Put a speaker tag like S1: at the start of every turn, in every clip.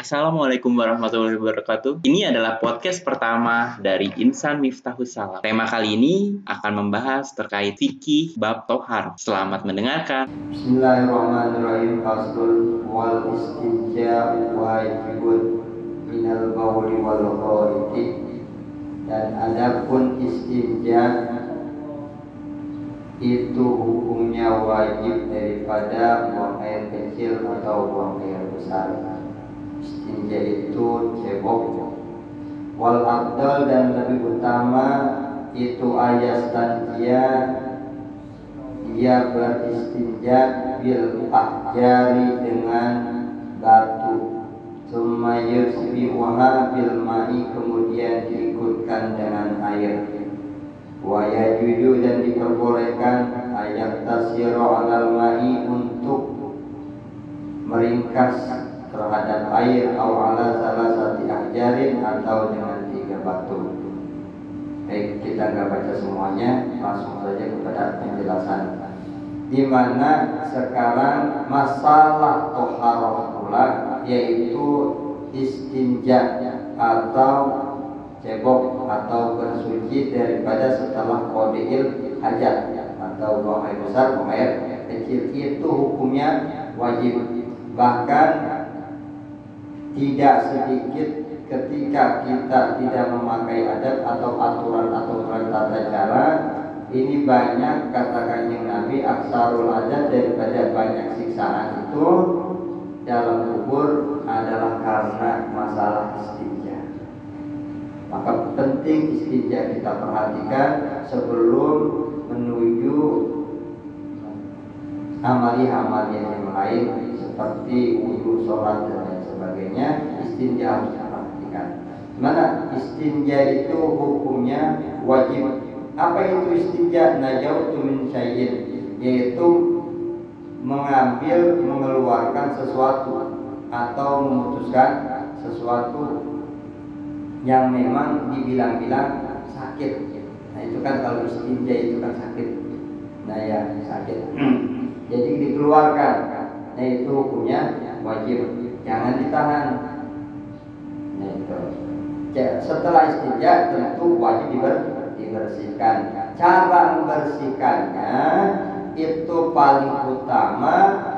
S1: Assalamualaikum warahmatullahi wabarakatuh. Ini adalah podcast pertama dari Insan Miftahus Salam. Tema kali ini akan membahas terkait fikih bab tohar. Selamat mendengarkan.
S2: Bismillahirrahmanirrahim. Faslun wal istinja wajibun minal bawli wal ghaiti. Dan adapun istinja itu hukumnya wajib daripada buang air kecil atau buang air besar istinja itu cebok. Wal abdal dan lebih utama itu ayat stanjia dia beristinja bil ahjari dengan batu. Summa yusbihuha bil ma'i kemudian diikutkan dengan air. Wa yajuju dan diperbolehkan ayat tasiro alal ma'i untuk meringkas terhadap air atau ala salah satu ahjarin atau dengan tiga batu. Baik, kita nggak baca semuanya, langsung saja kepada penjelasan. Di mana sekarang masalah toharoh pula yaitu istinja atau cebok atau bersuci daripada setelah kodeil hajat atau buang air besar, buang air kecil itu hukumnya wajib bahkan tidak sedikit ketika kita tidak memakai adat atau aturan-aturan tata cara ini banyak katakan yang Nabi aksarul adat daripada banyak siksaan itu dalam kubur adalah karena masalah istinja. Maka penting istinja kita perhatikan sebelum menuju amali-amali yang lain seperti wudhu, sholat dan sebagainya istinja harus diperhatikan. Mana istinja itu hukumnya wajib. Apa itu istinja? Najautu min syai'in yaitu mengambil mengeluarkan sesuatu atau memutuskan sesuatu yang memang dibilang-bilang sakit. Nah itu kan kalau istinja itu kan sakit. Nah ya sakit. Jadi dikeluarkan. Nah itu hukumnya wajib jangan ditahan. Nah. Setelah istinja tentu wajib diber, dibersihkan. Cara membersihkannya itu paling utama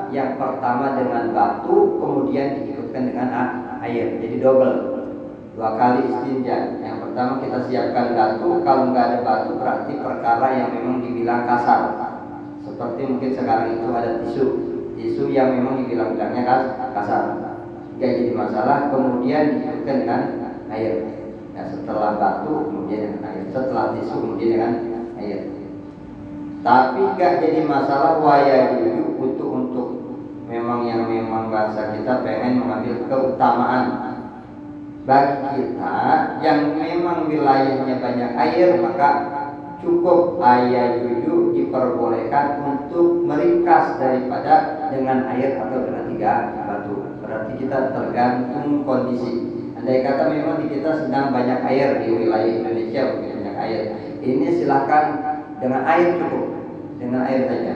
S2: yang pertama dengan batu, kemudian diikutkan dengan air. Jadi double dua kali istinja. Yang pertama kita siapkan batu, kalau nggak ada batu berarti perkara yang memang dibilang kasar. Seperti mungkin sekarang itu ada tisu, tisu yang memang dibilang-bilangnya kasar jika jadi masalah kemudian diikutkan dengan air. Ya, setelah batu kemudian dengan air. Setelah tisu kemudian dengan air. Tapi gak jadi masalah waya dulu untuk untuk memang yang memang bahasa kita pengen mengambil keutamaan. Bagi kita yang memang wilayahnya banyak air maka cukup ayah juju diperbolehkan untuk meringkas daripada dengan air atau dengan tiga berarti kita tergantung kondisi. Andai kata memang di kita sedang banyak air di wilayah Indonesia banyak air. Ini silahkan dengan air cukup dengan air saja.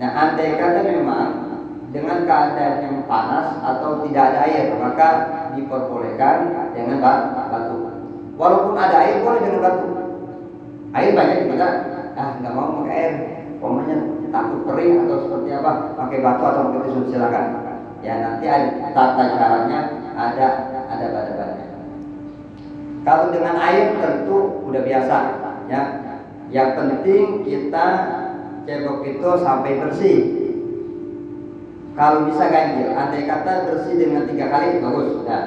S2: Nah andai kata memang dengan keadaan yang panas atau tidak ada air maka diperbolehkan dengan batu. Walaupun ada air boleh dengan batu. Air banyak kita ah nggak mau pakai air. Pokoknya takut kering atau seperti apa pakai batu atau pakai tisu silakan ya nanti tata caranya ada ada pada-pada. Kalau dengan air tentu udah biasa ya. Yang penting kita cebok itu sampai bersih. Kalau bisa ganjil andai kata bersih dengan tiga kali bagus ya.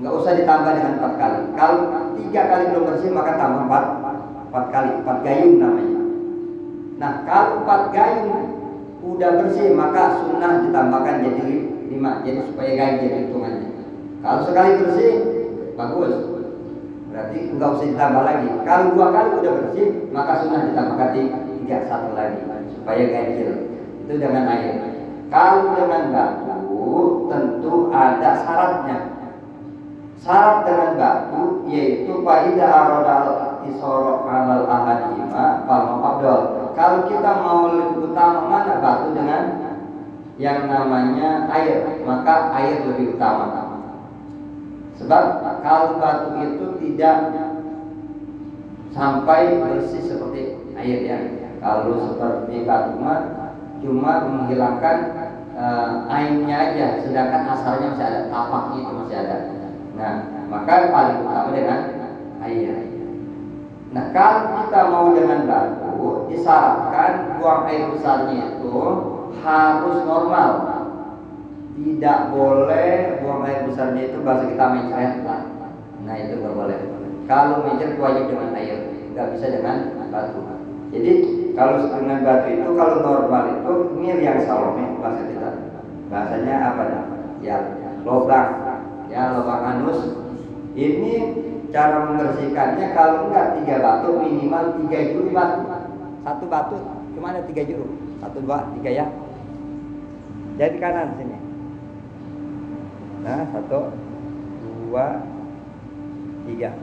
S2: nggak usah ditambah dengan empat kali. Kalau tiga kali belum bersih maka tambah empat empat kali empat gayung namanya. Nah kalau empat gayung udah bersih maka sunnah ditambahkan jadi lima jadi supaya ganjil hitungannya. Kalau sekali bersih bagus. Berarti enggak usah ditambah lagi. Kalau dua kali udah bersih maka sunnah ditambahkan tiga satu lagi supaya ganjil itu dengan air. Kalau dengan batu tentu ada syaratnya. Syarat dengan batu yaitu faida arodal isorok alal ahadima fal abdul kalau kita mau lebih utama mana batu dengan yang namanya air, maka air lebih utama. Sebab kalau batu itu tidak sampai bersih seperti air ya. Kalau seperti batu mah cuma menghilangkan uh, airnya aja, sedangkan asalnya masih ada tapaknya itu masih ada. Nah, maka paling utama dengan air. Nah, kalau kita mau dengan batu, disarankan buang air besarnya itu harus normal. Tidak boleh buang air besarnya itu bahasa kita mencret lah. Nah, itu nggak boleh. Kalau mencret wajib dengan air, nggak bisa dengan batu. Jadi kalau dengan batu itu kalau normal itu ini yang salome bahasa kita. Bahasanya apa? Ya lubang, ya lubang anus. Ini cara membersihkannya kalau enggak tiga batu minimal tiga juru batu. Satu batu cuma ada tiga juru. Satu dua tiga ya. Jadi kanan sini. Nah satu dua tiga.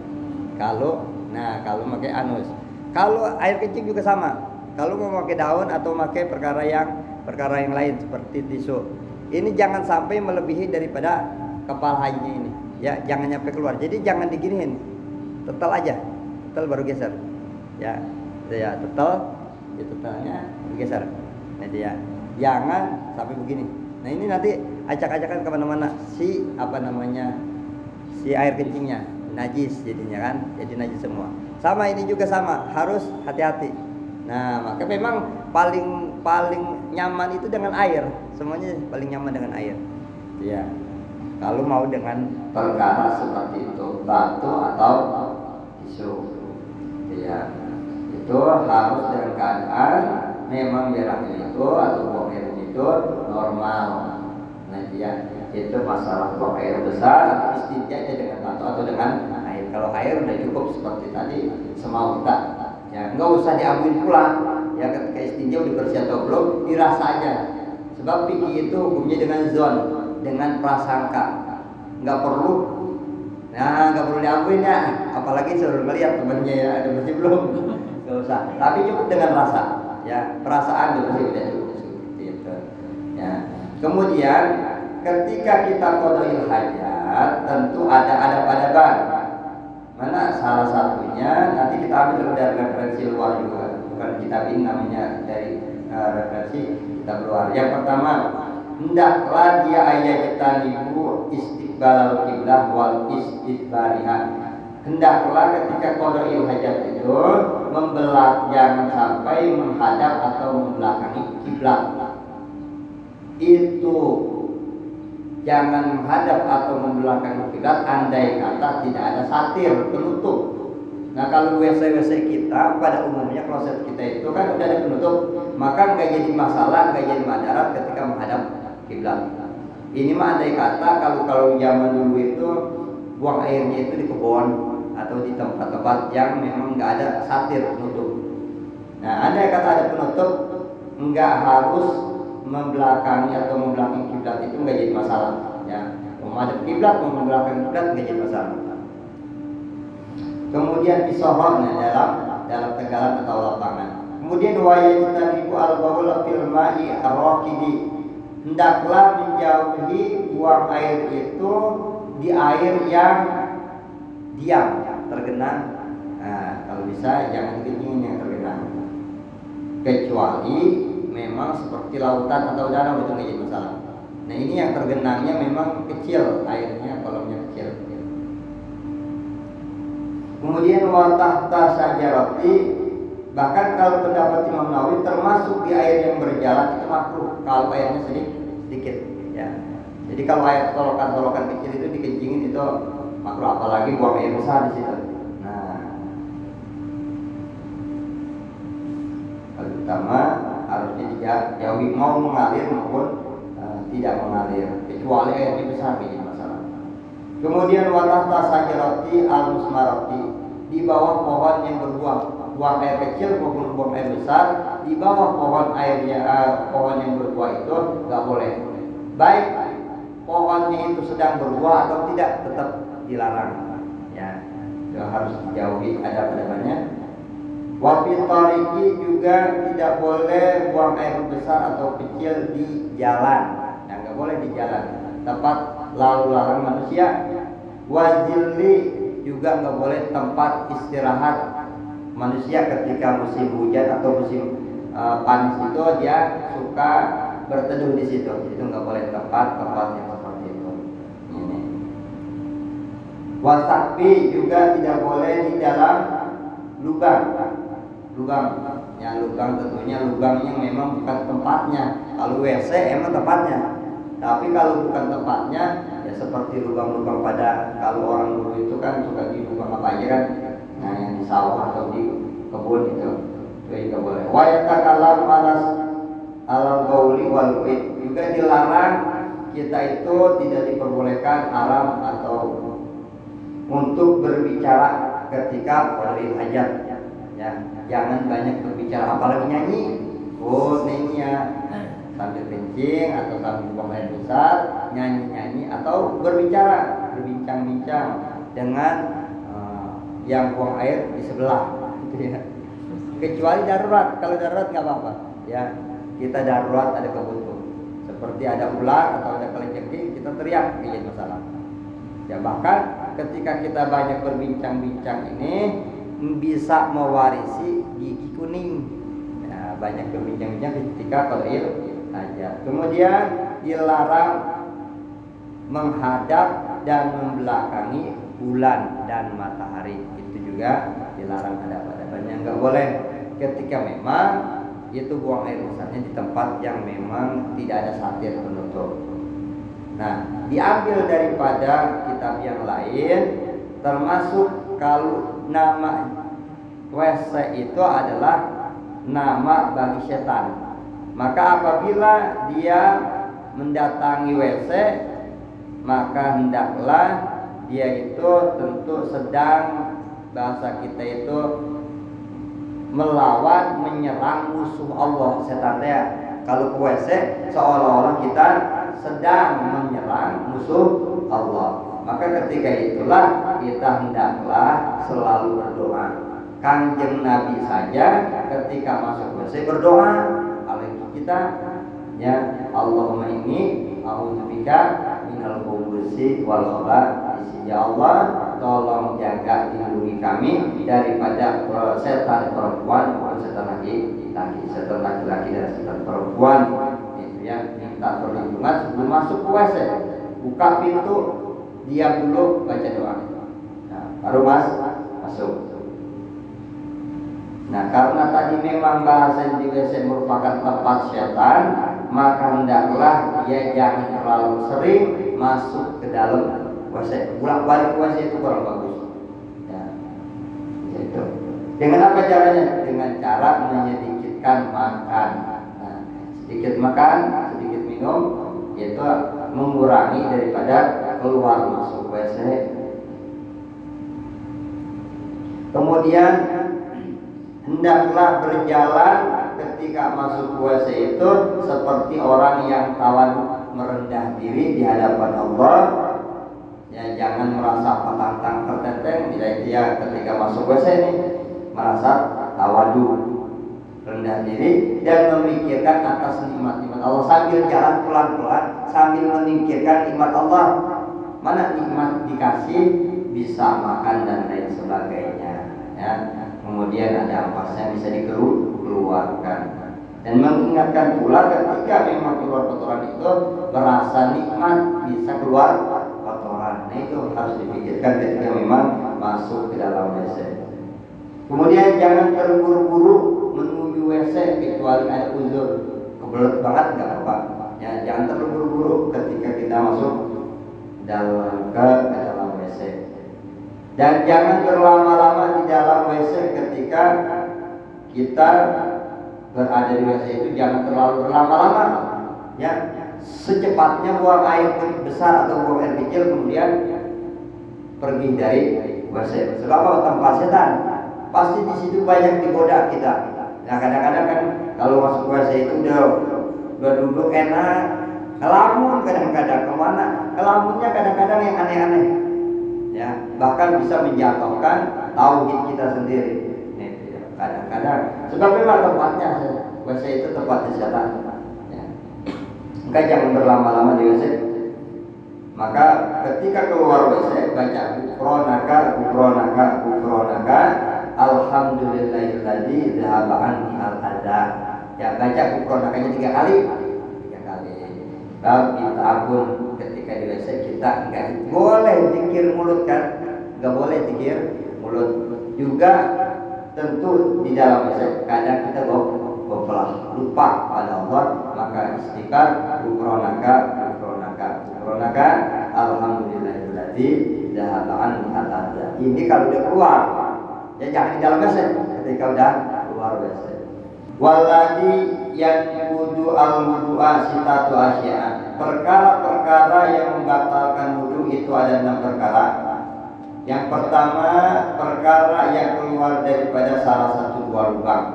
S2: Kalau nah kalau pakai anus kalau air kencing juga sama. Kalau mau pakai daun atau pakai perkara yang perkara yang lain seperti tisu. Ini jangan sampai melebihi daripada kepala hajinya ini. Ya, jangan nyampe keluar. Jadi jangan diginiin. Tetel aja. Tetel baru geser. Ya, ya tetel, ya tetelnya geser. Nah ya. Jangan sampai begini. Nah ini nanti acak-acakan ke mana-mana. Si apa namanya si air kencingnya. Najis jadinya kan. Jadi najis semua. Sama ini juga sama. Harus hati-hati. Nah maka memang paling paling nyaman itu dengan air. Semuanya paling nyaman dengan air. Ya kalau mau dengan perkara seperti itu batu atau tisu ya itu harus dengan keadaan memang beraknya itu atau buang air itu normal. Nah ya itu masalah buang air besar atau istinjanya dengan batu atau dengan kalau air udah cukup seperti tadi semau kita. Ya nggak usah diambil pulang ya ketika istinja udah bersih atau belum dirasa aja. Sebab pikir itu hukumnya dengan zon dengan prasangka. Nggak perlu. Nah nggak perlu diambil ya. Apalagi suruh melihat temennya ya ada bersih belum nggak usah. Tapi cukup dengan rasa ya. Perasaan bersih udah cukup gitu. Ya. Kemudian ketika kita kodoil hajat tentu ada ada pada ban Mana? Salah satunya nanti kita ambil dari referensi luar juga, bukan kitab ini namanya dari uh, referensi kita luar. Yang pertama, hendaklah dia kita ibu istiqbal kiblah wal istidbariha. Hendaklah ketika kodoil hajat itu membelak jangan sampai menghadap atau membelakangi kiblat. Itu jangan menghadap atau membelakang kiblat andai kata tidak ada satir penutup. Nah kalau WC WC kita pada umumnya kloset kita itu kan udah ada penutup, maka nggak jadi masalah, nggak jadi madarat ketika menghadap kiblat. Ini mah andai kata kalau kalau zaman dulu itu buang airnya itu di kebun atau di tempat-tempat yang memang nggak ada satir penutup. Nah andai kata ada penutup, nggak harus membelakangi atau membelakangi kiblat itu nggak jadi masalah ya. Menghadap kiblat mau membelakangi kiblat nggak jadi masalah. Kemudian pisohornya dalam dalam tegalan atau lapangan. Kemudian kita ibu al baul fil ma'i arraqidi. Hendaklah menjauhi buang air itu di air yang diam tergenang bisa jangan dingin yang tergenang kecuali memang seperti lautan atau danau itu menjadi masalah. Nah ini yang tergenangnya memang kecil airnya kolomnya kecil. Kemudian watahta saja roti bahkan kalau pendapat Imam Nawawi termasuk di air yang berjalan itu makruh kalau airnya sedikit sedikit ya. Jadi kalau air tolokan-tolokan kecil itu dikencingin itu makruh apalagi buang air besar di situ. Nah, utama harusnya dijauhi mau mengalir maupun uh, tidak mengalir kecuali airnya besar jadi masalah. Kemudian watah sajarati al musmarati di bawah pohon yang berbuah buang air kecil maupun buang air besar di bawah pohon airnya uh, pohon yang berbuah itu nggak boleh. Baik pohonnya itu sedang berbuah atau tidak tetap dilarang. Ya harus dijauhi ada pada Tariki juga tidak boleh buang air besar atau kecil di jalan. Nah, nggak boleh di jalan. Tempat lalu lalang manusia. wazili juga nggak boleh tempat istirahat manusia ketika musim hujan atau musim uh, panas itu dia suka berteduh di situ itu nggak boleh tempat tempat yang seperti itu wasapi juga tidak boleh di dalam lubang lubang. Ya lubang tentunya lubang yang memang bukan tempatnya. Kalau WC emang tempatnya. Tapi kalau bukan tempatnya ya seperti lubang-lubang pada kalau orang dulu itu kan suka di lubang apa aja kan. Nah yang di sawah atau di kebun itu. Itu juga boleh. Wa yatakalam alas alam bauli wal juga dilarang kita itu tidak diperbolehkan haram atau untuk berbicara ketika qadril hajat. Ya jangan banyak berbicara apalagi nyanyi. Oh nyanyi sambil kencing atau sambil buang air besar nyanyi-nyanyi atau berbicara berbincang-bincang dengan uh, yang buang air di sebelah. Gitu ya. Kecuali darurat. Kalau darurat nggak apa-apa. Ya kita darurat ada kebutuhan. Seperti ada ular atau ada kelejengking kita teriak jadi masalah. Ya bahkan ketika kita banyak berbincang-bincang ini bisa mewarisi kuning. Ya, banyak berbincang-bincang ketika kalau aja kemudian dilarang menghadap dan membelakangi bulan dan matahari. Itu juga dilarang ada pada banyak. Nggak boleh. Ketika memang itu buang air besarnya di tempat yang memang tidak ada satir penutup. Nah, diambil daripada kitab yang lain, termasuk kalau nama WC itu adalah nama bagi setan. Maka apabila dia mendatangi WC, maka hendaklah dia itu tentu sedang bahasa kita itu melawan menyerang musuh Allah setan ya kalau ke WC seolah-olah kita sedang menyerang musuh Allah. Maka ketika itulah kita hendaklah selalu berdoa kanjeng Nabi saja ketika masuk WC berdoa apalagi kita ya Allahumma ini a'udzubika minal khubusi wal khabath Ya Allah tolong jaga lindungi kami daripada setan perempuan setan laki laki setan laki-laki dan setan perempuan. Itu ya minta perlindungan sebelum masuk ke WC. Buka pintu diam dulu baca doa. Nah, baru mas masuk nah karena tadi memang bahasa di WC merupakan tempat setan maka hendaklah dia jangan terlalu sering masuk ke dalam puasa pulang balik puasa itu kurang bagus. Ya. Itu dengan apa caranya? Dengan cara menyedikitkan makan. Nah, sedikit makan sedikit minum yaitu mengurangi daripada keluar masuk WC kemudian hendaklah berjalan ketika masuk WC itu seperti orang yang tawan merendah diri di hadapan Allah. Ya jangan merasa petantang terteteng tidak dia ketika masuk WC ini. Merasa tawadu rendah diri dan memikirkan atas nikmat-nikmat Allah sambil jalan pelan-pelan sambil memikirkan nikmat Allah. Mana nikmat dikasih? Bisa makan dan lain sebagainya ya kemudian ada ampasnya bisa dikeluarkan dan mengingatkan pula ketika memang keluar kotoran itu merasa nikmat bisa keluar Nah itu harus dipikirkan ketika memang masuk ke dalam WC. Kemudian jangan terburu-buru menuju WC kecuali ada uzur kebelet banget nggak apa. Ya, jangan terburu-buru ketika kita masuk dalam ke. Dan jangan berlama-lama di dalam WC ketika kita berada di WC itu jangan terlalu berlama-lama. Ya, secepatnya buang air besar atau buang air kecil kemudian pergi dari WC. Sebab apa? Tempat setan. Pasti di situ banyak digoda kita. Nah kadang-kadang kan kalau masuk WC itu udah udah duduk enak, kelamun kadang-kadang ke mana? Kelamunnya kadang-kadang yang aneh-aneh. Ya, bahkan bisa menjatuhkan tauhid kita sendiri. Kadang-kadang. Sebab memang tempatnya WC itu tempatnya setan maka jangan berlama-lama di WC maka ketika keluar WC baca gufronaka gufronaka gufronaka alhamdulillahilladzi dzahaba anni al adha ya baca gufronakanya tiga kali. Tiga kali. Bab minta ampun ketika di WC nggak boleh zikir mulut kan? Nggak boleh zikir mulut. Juga tentu di dalam kadang kita goflah lupa pada Allah maka istighfar gufronaka gufronaka gufronaka alhamdulillahilladzi al adha ini kalau udah keluar ya jangan di dalam WC ketika udah keluar WC waladi yang wudu al wudu'a sitatu asya perkara-perkara yang membatalkan wudu itu ada enam perkara. Yang pertama perkara yang keluar daripada salah satu dua lubang.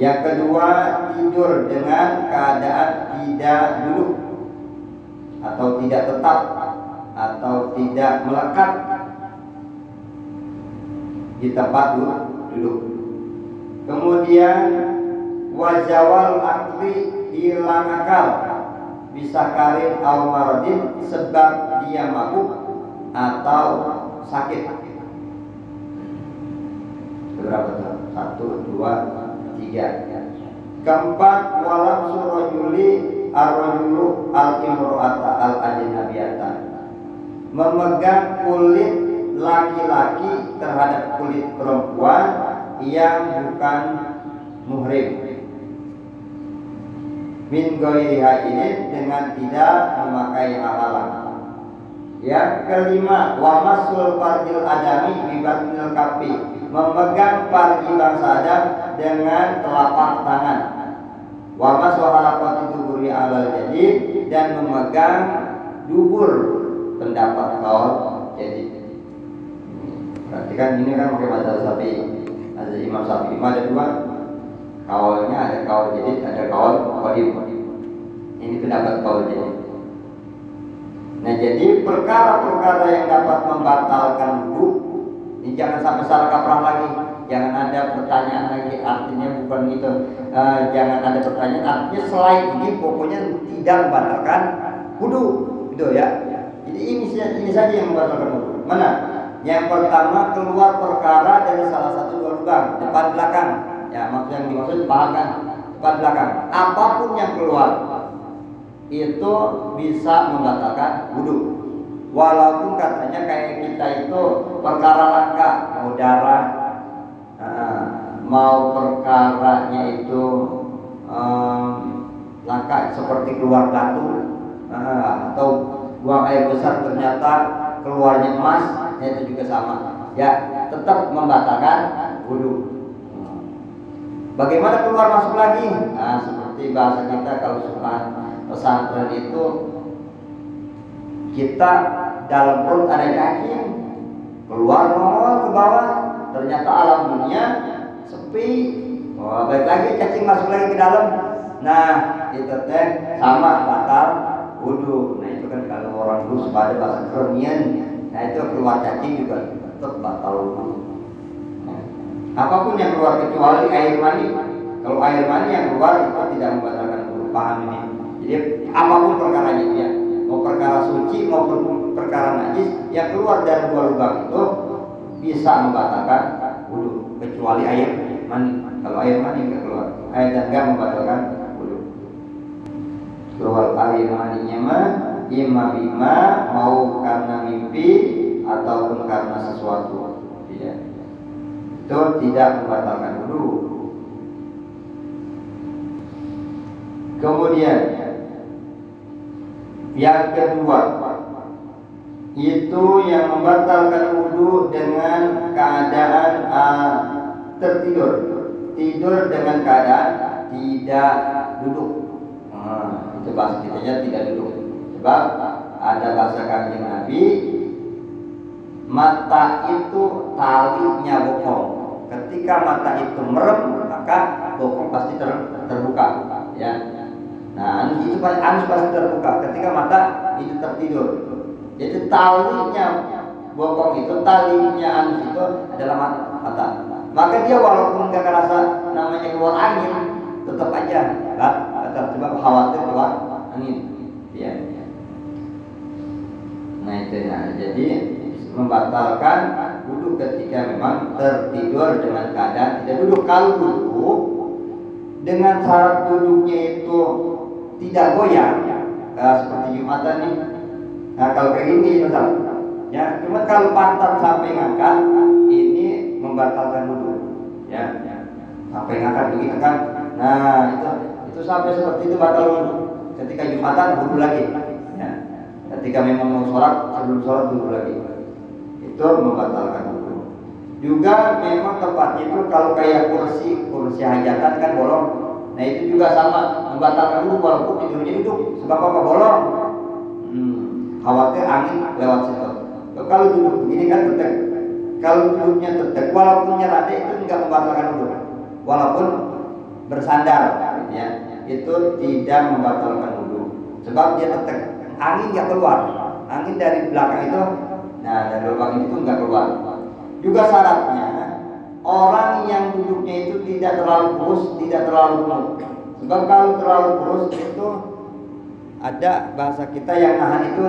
S2: Yang kedua tidur dengan keadaan tidak duduk atau tidak tetap atau tidak melekat di tempat duduk. Kemudian wajawal akli hilang akal bisa karin al maradin sebab dia mabuk atau sakit. Berapa tuh? Satu, dua, tiga. Keempat walam surajuli arrojulu al imro'ata al ajnabiyata memegang kulit laki-laki terhadap kulit perempuan yang bukan muhrim min goiriha ini dengan tidak memakai halangan yang kelima wamasul farjil adami bibatnil kafi memegang pargi bangsa Adam dengan telapak tangan. Wa maswahalaqati duburi alal jadi dan memegang dubur pendapat kaul jadi berarti kan ini kan pakai mazhab sapi ada imam sapi imam ada dua. Kaulnya ada kaul jadi ada kaul kodim ini pendapat jadi nah jadi perkara-perkara yang dapat membatalkan wudhu ini jangan sampai salah kaprah lagi. Jangan ada pertanyaan lagi. Artinya bukan itu. Uh, jangan ada pertanyaan. Artinya selain ini pokoknya tidak membatalkan wudhu. Itu ya. Jadi ini, ini saja yang membatalkan wudhu. Mana? Yang pertama keluar perkara dari salah satu dua lubang depan belakang. Ya maksud yang dimaksud paham kan? Depan belakang. Apa pun yang keluar itu bisa membatalkan wudhu. Walaupun katanya kayak kita itu perkara langka mau darah uh, mau perkaranya itu um, langka seperti keluar batu uh, atau buang air besar ternyata keluarnya emas ya itu juga sama. Ya tetap membatalkan wudhu. Bagaimana keluar masuk lagi? Nah seperti bahasa kita kalau suka pesantren itu kita dalam perut ada daging keluar nongol ke bawah ternyata alam dunia sepi. Oh, balik lagi cacing masuk lagi ke dalam. Nah itu teh sama batal wudhu. Nah itu kan kalau orang dulu pada bahasa kermian nah itu keluar cacing juga tetap batal wudhu. Nah, apa pun yang keluar kecuali air mani. Kalau air mani yang keluar itu tidak membatalkan wudhu paham ini jadi apa pun perkaranya ya. Mau perkara suci maupun perkara najis yang keluar dari dua lubang itu bisa membatalkan wudhu kecuali air mani kalau air mani nggak keluar air dan nggak membatalkan wudhu. Keluar air maninya mah imma bima mau karena mimpi ataupun karena sesuatu. Tidak itu tidak membatalkan wudhu. Kemudian yang kedua itu yang membatalkan wudhu dengan keadaan uh, tertidur, tidur dengan keadaan tidak duduk. Nah, itu bahasa kitanya tidak duduk. Sebab ada bahasa kanjeng Nabi, mata itu talinya bokong. Ketika mata itu merem, maka bokong pasti ter, terbuka. Ya, Nah, itu anus pasti terbuka ketika mata itu tertidur. Jadi talinya bokong itu, talinya anus itu adalah mata. Maka dia walaupun nggak ngerasa namanya keluar angin, tetap aja? Tetap sebab khawatir keluar angin. Ya. Nah itu ya. Jadi membatalkan duduk ketika memang tertidur dengan keadaan tidak duduk. Kalau duduk dengan syarat duduknya itu tidak goyang, nah, seperti jumatan nih. Nah kalau kayak gini misalnya, ya. Cuma kalau pantat sampai ngangkat, ini membatalkan duduk, ya. Sampai ngangkat begitu kan? Nah itu itu sampai seperti itu batal duduk. Ketika jumatan duduk lagi, ya. Ketika memang mau sholat, sebelum sholat duduk lagi. Itu membatalkan duduk. Juga memang tempatnya itu kalau kayak kursi, kursi hajatan kan bolong. Nah itu juga sama membatalkan duduk walaupun tidurnya duduk. Sebab apa bolong? Hmm, khawatir angin lewat situ. Kalau duduk begini kan tetap. Kalau duduknya tetap, walaupun nyerade itu tidak membatalkan duduk. Walaupun bersandar, ya, itu tidak membatalkan duduk. Sebab dia tetap angin nggak keluar. Angin dari belakang itu, nah dari lubang itu nggak keluar. Juga syaratnya orang yang duduknya itu tidak terlalu kurus, tidak terlalu gemuk. Sebab kalau terlalu kurus itu ada bahasa kita yang nahan itu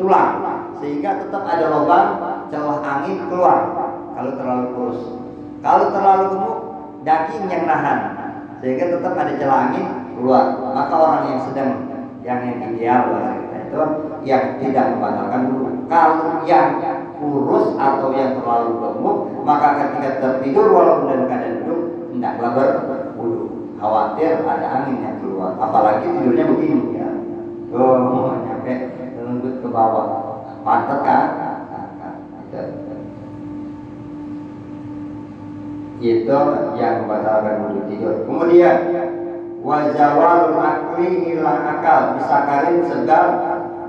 S2: tulang, sehingga tetap ada lubang celah angin keluar kalau terlalu kurus. Kalau terlalu gemuk, daging yang nahan, sehingga tetap ada celah angin keluar. Maka orang yang sedang yang yang ideal bahasa itu yang tidak membatalkan dulu. Kalau yang kurus atau yang terlalu gemuk, maka ketika tertidur walaupun dalam keadaan duduk, hendaklah berwudu. Khawatir ada angin yang keluar, apalagi tidurnya begini ya. Oh, nyampe lembut ke bawah, pantat kan? Itu yang membatalkan wudu tidur. Kemudian wajawal akli hilang akal bisa karin segar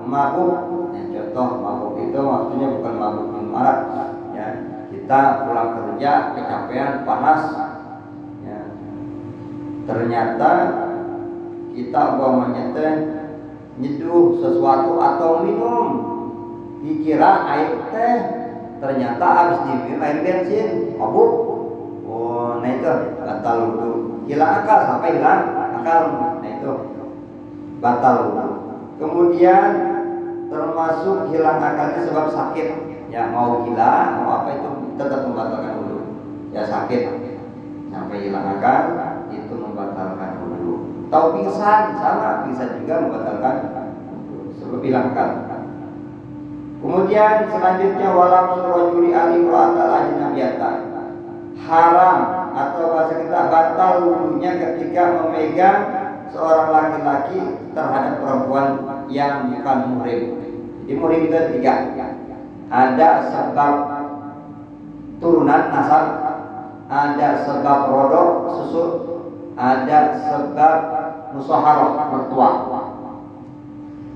S2: mabuk ya, contoh mabuk itu maksudnya bukan mabuk arak ya kita pulang kerja kecapean panas. Ya. Ternyata kita umpamanya teh nyeduh sesuatu atau minum. Dikira air teh ternyata habis diminum air bensin. Mabuk oh nah itu batal wudhu. Hilang akal sampai hilang akal. Nah itu batal wudhu. Kemudian termasuk hilang akalnya sebab sakit ya mau gila mau apa itu tetap membatalkan wudhu. Ya sakit. Sampai hilang akal itu membatalkan wudhu. Tahu pingsan sama pingsan juga membatalkan sebab hilang akal kemudian selanjutnya walam surajuli alim atal ajnabiyata haram atau bahasa kita batal wudhunya ketika memegang seorang laki-laki terhadap perempuan yang bukan muhrim. Jadi muhrim itu tiga. Ada sebab turunan nasab, ada sebab rodok susu, ada sebab musaharah mertua.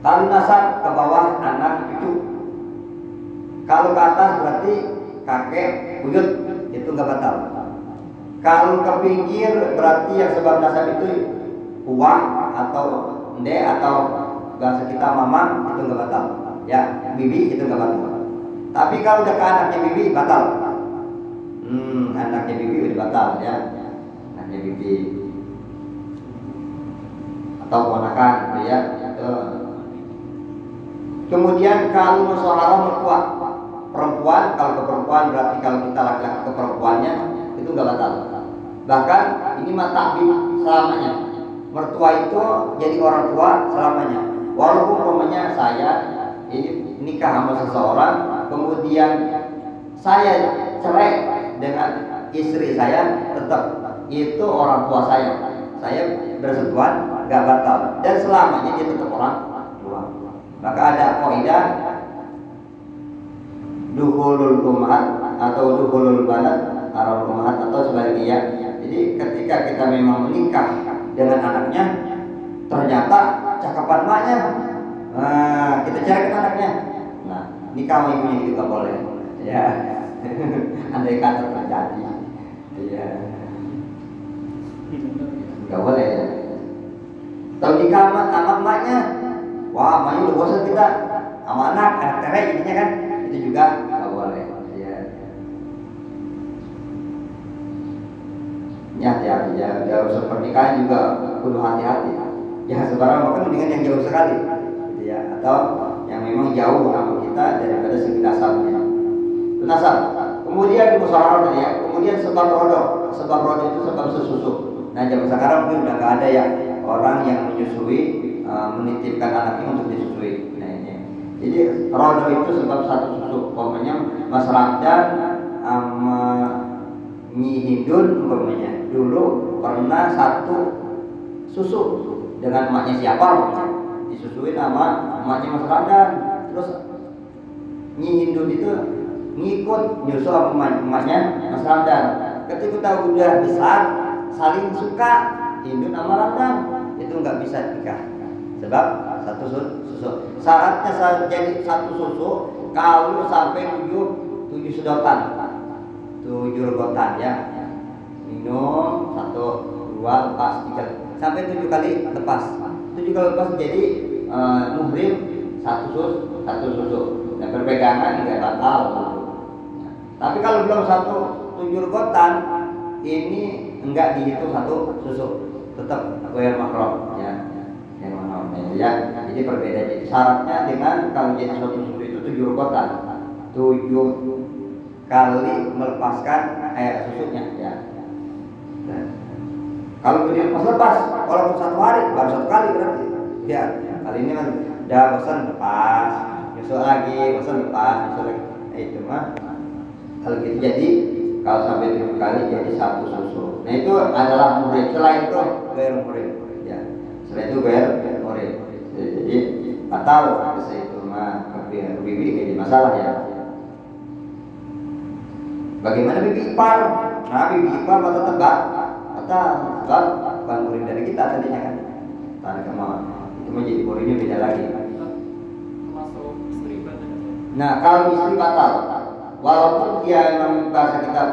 S2: Kalau nasab ke bawah anak cucu. Kalau ke atas berarti kakek buyut itu nggak batal. Kalau ke pinggir berarti yang sebab nasab itu uang atau nde atau bahasa kita mama itu nggak batal. Ya, bibi itu nggak batal. Tapi kalau udah ke anaknya bibi batal. Hmm, anaknya bibi udah batal ya. Anaknya bibi atau ponakan gitu ya. Kemudian kalau musawarah mertua perempuan kalau ke perempuan berarti kalau kita laki-laki ke perempuannya itu nggak batal. Bahkan ini mata selamanya. Mertua itu jadi orang tua selamanya. Walaupun umpamanya saya ini nikah sama seseorang, kemudian saya cerai dengan istri saya, tetap itu orang tua saya. Saya bersentuhan nggak batal dan selamanya dia tetap orang tua. Maka ada kaidah duhulul umat atau duhulul banat arah umat atau sebaliknya. Jadi ketika kita memang menikah dengan anaknya, ternyata cakapan maknya, nah, kita cari ke anaknya. Nikah sama ibunya itu nggak boleh. Ya, andai kata terjadi, ya, nggak boleh ya. Tahu nikah sama anak maknya, wah, maknya udah bosan kita. Sama anak, anak cerai kan, itu juga nggak boleh. Ya, hati-hati ya, jauh pernikahan juga perlu hati-hati. Ya sekarang makan dengan yang jauh sekali, gitu ya, atau yang memang jauh sama kita daripada segi nasabnya. Nasab. Kemudian musyawarah tadi ya. Kemudian sebab rodok. Sebab rodok itu sebab sesusu. Nah zaman sekarang mungkin udah nggak ada ya orang yang menyusui uh, menitipkan anaknya untuk disusui. Nah ini. Jadi rodok itu sebab satu susu. Pokoknya Mas Ramdan sama Nyi Hindun umpamanya dulu pernah satu susu dengan emaknya siapa disusui nama emaknya Mas Ramdan terus Nyi Hindun itu ngikut nyusul sama emaknya Mas Ramdan. Ketika udah besar saling suka Hindun sama Ramdan itu nggak bisa nikah sebab satu susu. Syaratnya jadi satu susu kalau sampai tujuh tujuh sedotan. Tujuh regotan ya. Minum satu dua lepas tiga. Sampai tujuh kali lepas. Tujuh kali lepas jadi uh, muhrim satu sus satu susu berpegangan tidak batal tapi kalau belum satu tujuh regotan ini enggak dihitung satu susu. Tetap yang makro ya. Yang makro ya. Jadi berbeda. Jadi syaratnya dengan kalau jadi satu susu itu tujuh regotan tujuh kali melepaskan air susunya ya. Kalau dia lepas lepas, walaupun satu hari baru satu kali berarti. Ya, kali ini kan udah bosan lepas, besok lagi bosan lepas, besok lagi. Nah, itu mah kalau gitu jadi kalau sampai tujuh kali jadi satu susu. Nah itu adalah murid. Selain itu gair murid. Ya, selain itu gair murid. Jadi batal bisa itu mah bibi jadi masalah ya. Bagaimana bibi ipar? Nah, bibi ipar atau tebak? Kata tebak bukan murid dari kita tadinya kan. Tadi ke mana? Itu menjadi muridnya beda lagi. Nah, kalau istri batal, walaupun dia memang bahasa kita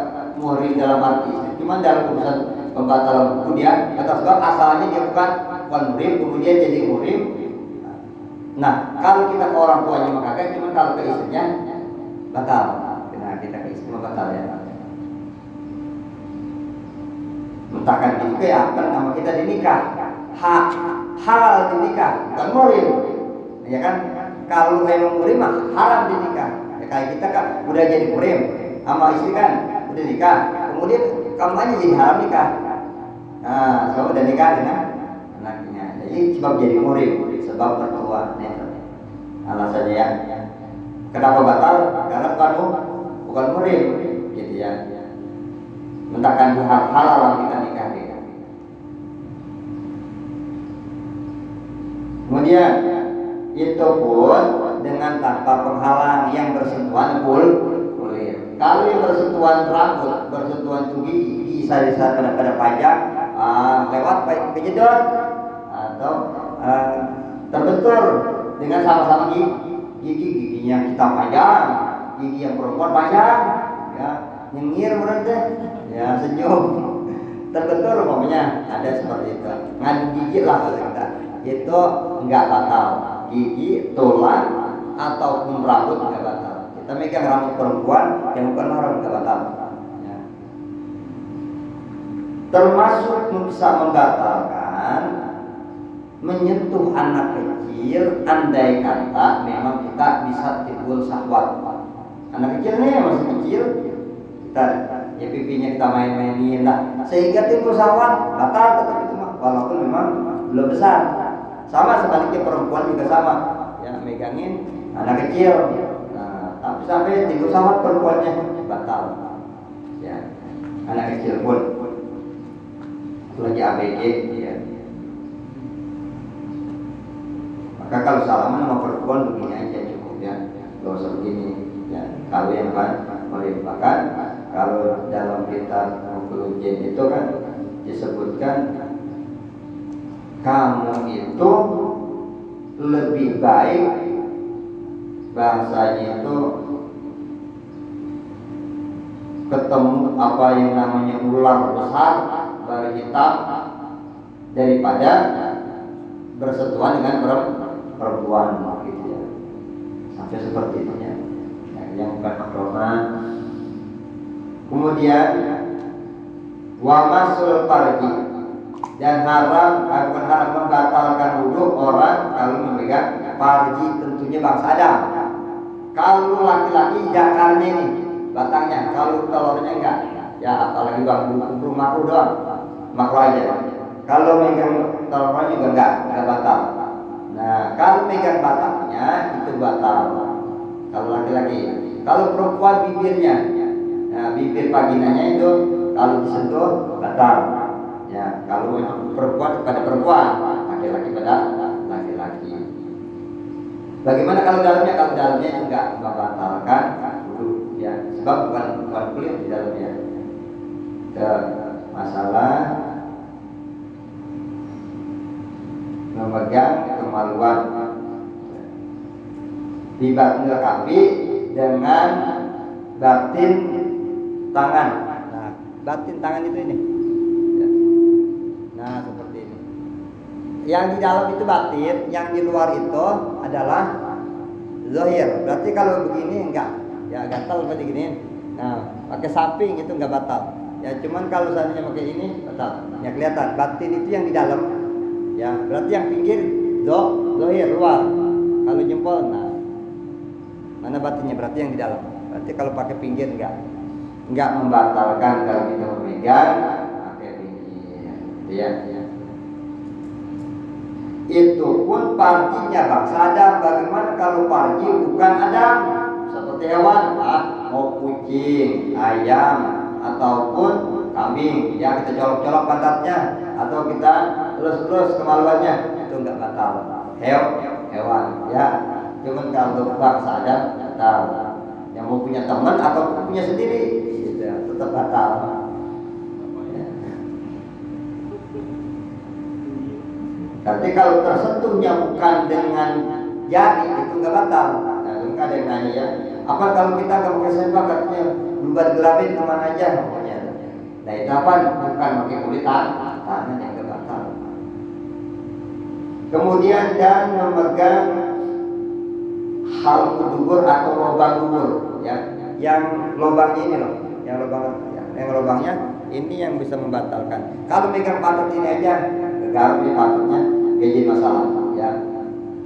S2: murid dalam arti istri, cuma dalam urusan pembatalan buku dia, kata sebab asalnya dia bukan bukan murid, kemudian jadi murid. Nah, kalau kita ke orang tuanya maka cuma kalau ke istrinya batal. Kita ke istri batal ya. Entahkan itu ya kan nama kita dinikah. Ha, halal dinikah bukan murim ya kan kalau memang murim mah haram dinikah. Ya kayak kita kan udah jadi murim sama istri kan udah nikah. Kemudian kamu aja jadi haram nikah. Nah sebab udah nikah dengan anaknya. Jadi sebab jadi murim sebab mertua alasannya ya. Kenapa batal? Karena kamu bukan murid gitu ya. Mentahkan hal halal kita nikah. Dia kemudian itu pun dengan tanpa penghalang yang bersentuhan kul kulit kalau yang bersentuhan rambut bersentuhan tubuh bisa bisa pada pada pajak uh, lewat kejedot atau uh, terbentur dengan sama-sama gigi gigi giginya kita panjang gigi yang perempuan panjang ya nyengir berarti ya senyum. Terbentur umpamanya ada seperti itu. Ngadu gigi lah kita. Itu enggak batal gigi tulang ataupun rambut enggak batal. Kita megang rambut perempuan yang bukan mahram enggak batal. Ya. termasuk bisa membatalkan menyentuh anak kecil andai kata memang kita bisa timbul syahwat. Anak kecil nih masih kecil. Kita ya pipinya kita main-mainin lah. Sehingga timbul syahwat batal tetap itu walaupun memang belum besar sama sebaliknya perempuan juga sama. Ya megangin anak kecil. Nah, tapi sampai timbul syahwat perempuannya batal. Ya anak kecil pun. Lagi ABG ya. Maka kalau salaman sama perempuan begini aja cukup ya. Gak usah begini. Ya kalau yang kan bahkan kalau dalam kitab Mukulujen itu kan disebutkan kamu itu lebih baik bahasanya itu ketemu apa yang namanya ular besar bar hitam daripada bersentuhan dengan perempuan gitu ya. Sampai seperti itu ya. Yang bukan makroman kemudian wa masul farji dan haram bukan haram membatalkan wudhu orang kalau memegang farji tentunya bangsa Adam. Kalau laki-laki jakarnya ini batangnya kalau telurnya enggak ya apalagi bang makro doang makro aja. Kalau megang telurnya juga enggak enggak batal. Nah kalau megang batangnya itu batal. Kalau laki-laki kalau perempuan bibirnya nah bibir vaginanya itu kalau disentuh batal kalau perempuan pada perempuan laki-laki pada laki-laki. Bagaimana kalau dalamnya? Kalau dalamnya enggak membatalkan dulu ya. Sebab bukan bukan kulit di dalamnya. Ke masalah memegang kemaluan. Dilengkapi dengan batin tangan. Nah batin tangan itu ini yang di dalam itu batin yang di luar itu adalah zahir berarti kalau begini enggak. Ya gatal seperti gini. Nah pakai samping itu enggak batal. Ya cuman kalau seandainya pakai ini batal. Ya kelihatan. Batin itu yang di dalam. Ya berarti yang pinggir zo zahir luar. Kalau jempol nah. Mana batinnya? Berarti yang di dalam. Berarti kalau pakai pinggir enggak. Enggak membatalkan kalau kita memegang pakai pinggir. Ya. Itu pun partinya bangsa Adam bagaimana kalau parti bukan Adam? Seperti hewan Pak. Mau kucing ayam ataupun kambing. Ya kita colok-colok pantatnya atau kita lus-lus kemaluannya. Itu enggak batal hewan hewan ya. Cuman kalau bangsa Adam batal yang mau punya teman atau punya sendiri gitu, tetap batal Ya. Tapi kalau tersentuhnya bukan dengan jari itu nggak batal. Nah, itu ada yang nanya ya. Apa kalau kita nggak pakai sempak katanya lubat gelabin ke mana aja pokoknya. Nah itu apa? Bukan pakai kulit tangan, yang nggak batal. Kemudian dan memegang hal dubur atau lubang dubur ya yang lubangnya ini loh yang lubang yang lubangnya ini yang bisa membatalkan kalau megang patut ini aja garam di patutnya gak jadi masalah ya.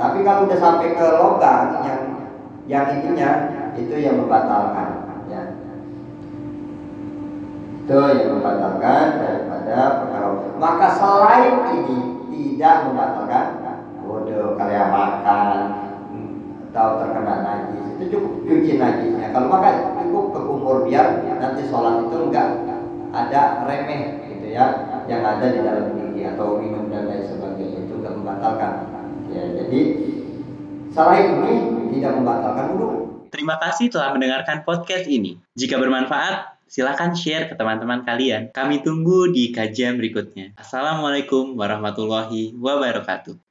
S2: Tapi kalau udah sampai ke lubang yang yang ininya itu yang membatalkan ya. Itu yang membatalkan daripada perkara maka selain ini tidak membatalkan bodoh kalian makan atau terkena najis itu cukup cuci najisnya. Kalau makan cukup ke kumur biar nanti sholat itu enggak ada remeh gitu ya yang ada di dalam atau minum dan lain sebagainya itu membatalkan ya jadi selain ini tidak membatalkan wudhu
S1: Terima kasih telah mendengarkan podcast ini. Jika bermanfaat, silakan share ke teman-teman kalian. Kami tunggu di kajian berikutnya. Assalamualaikum warahmatullahi wabarakatuh.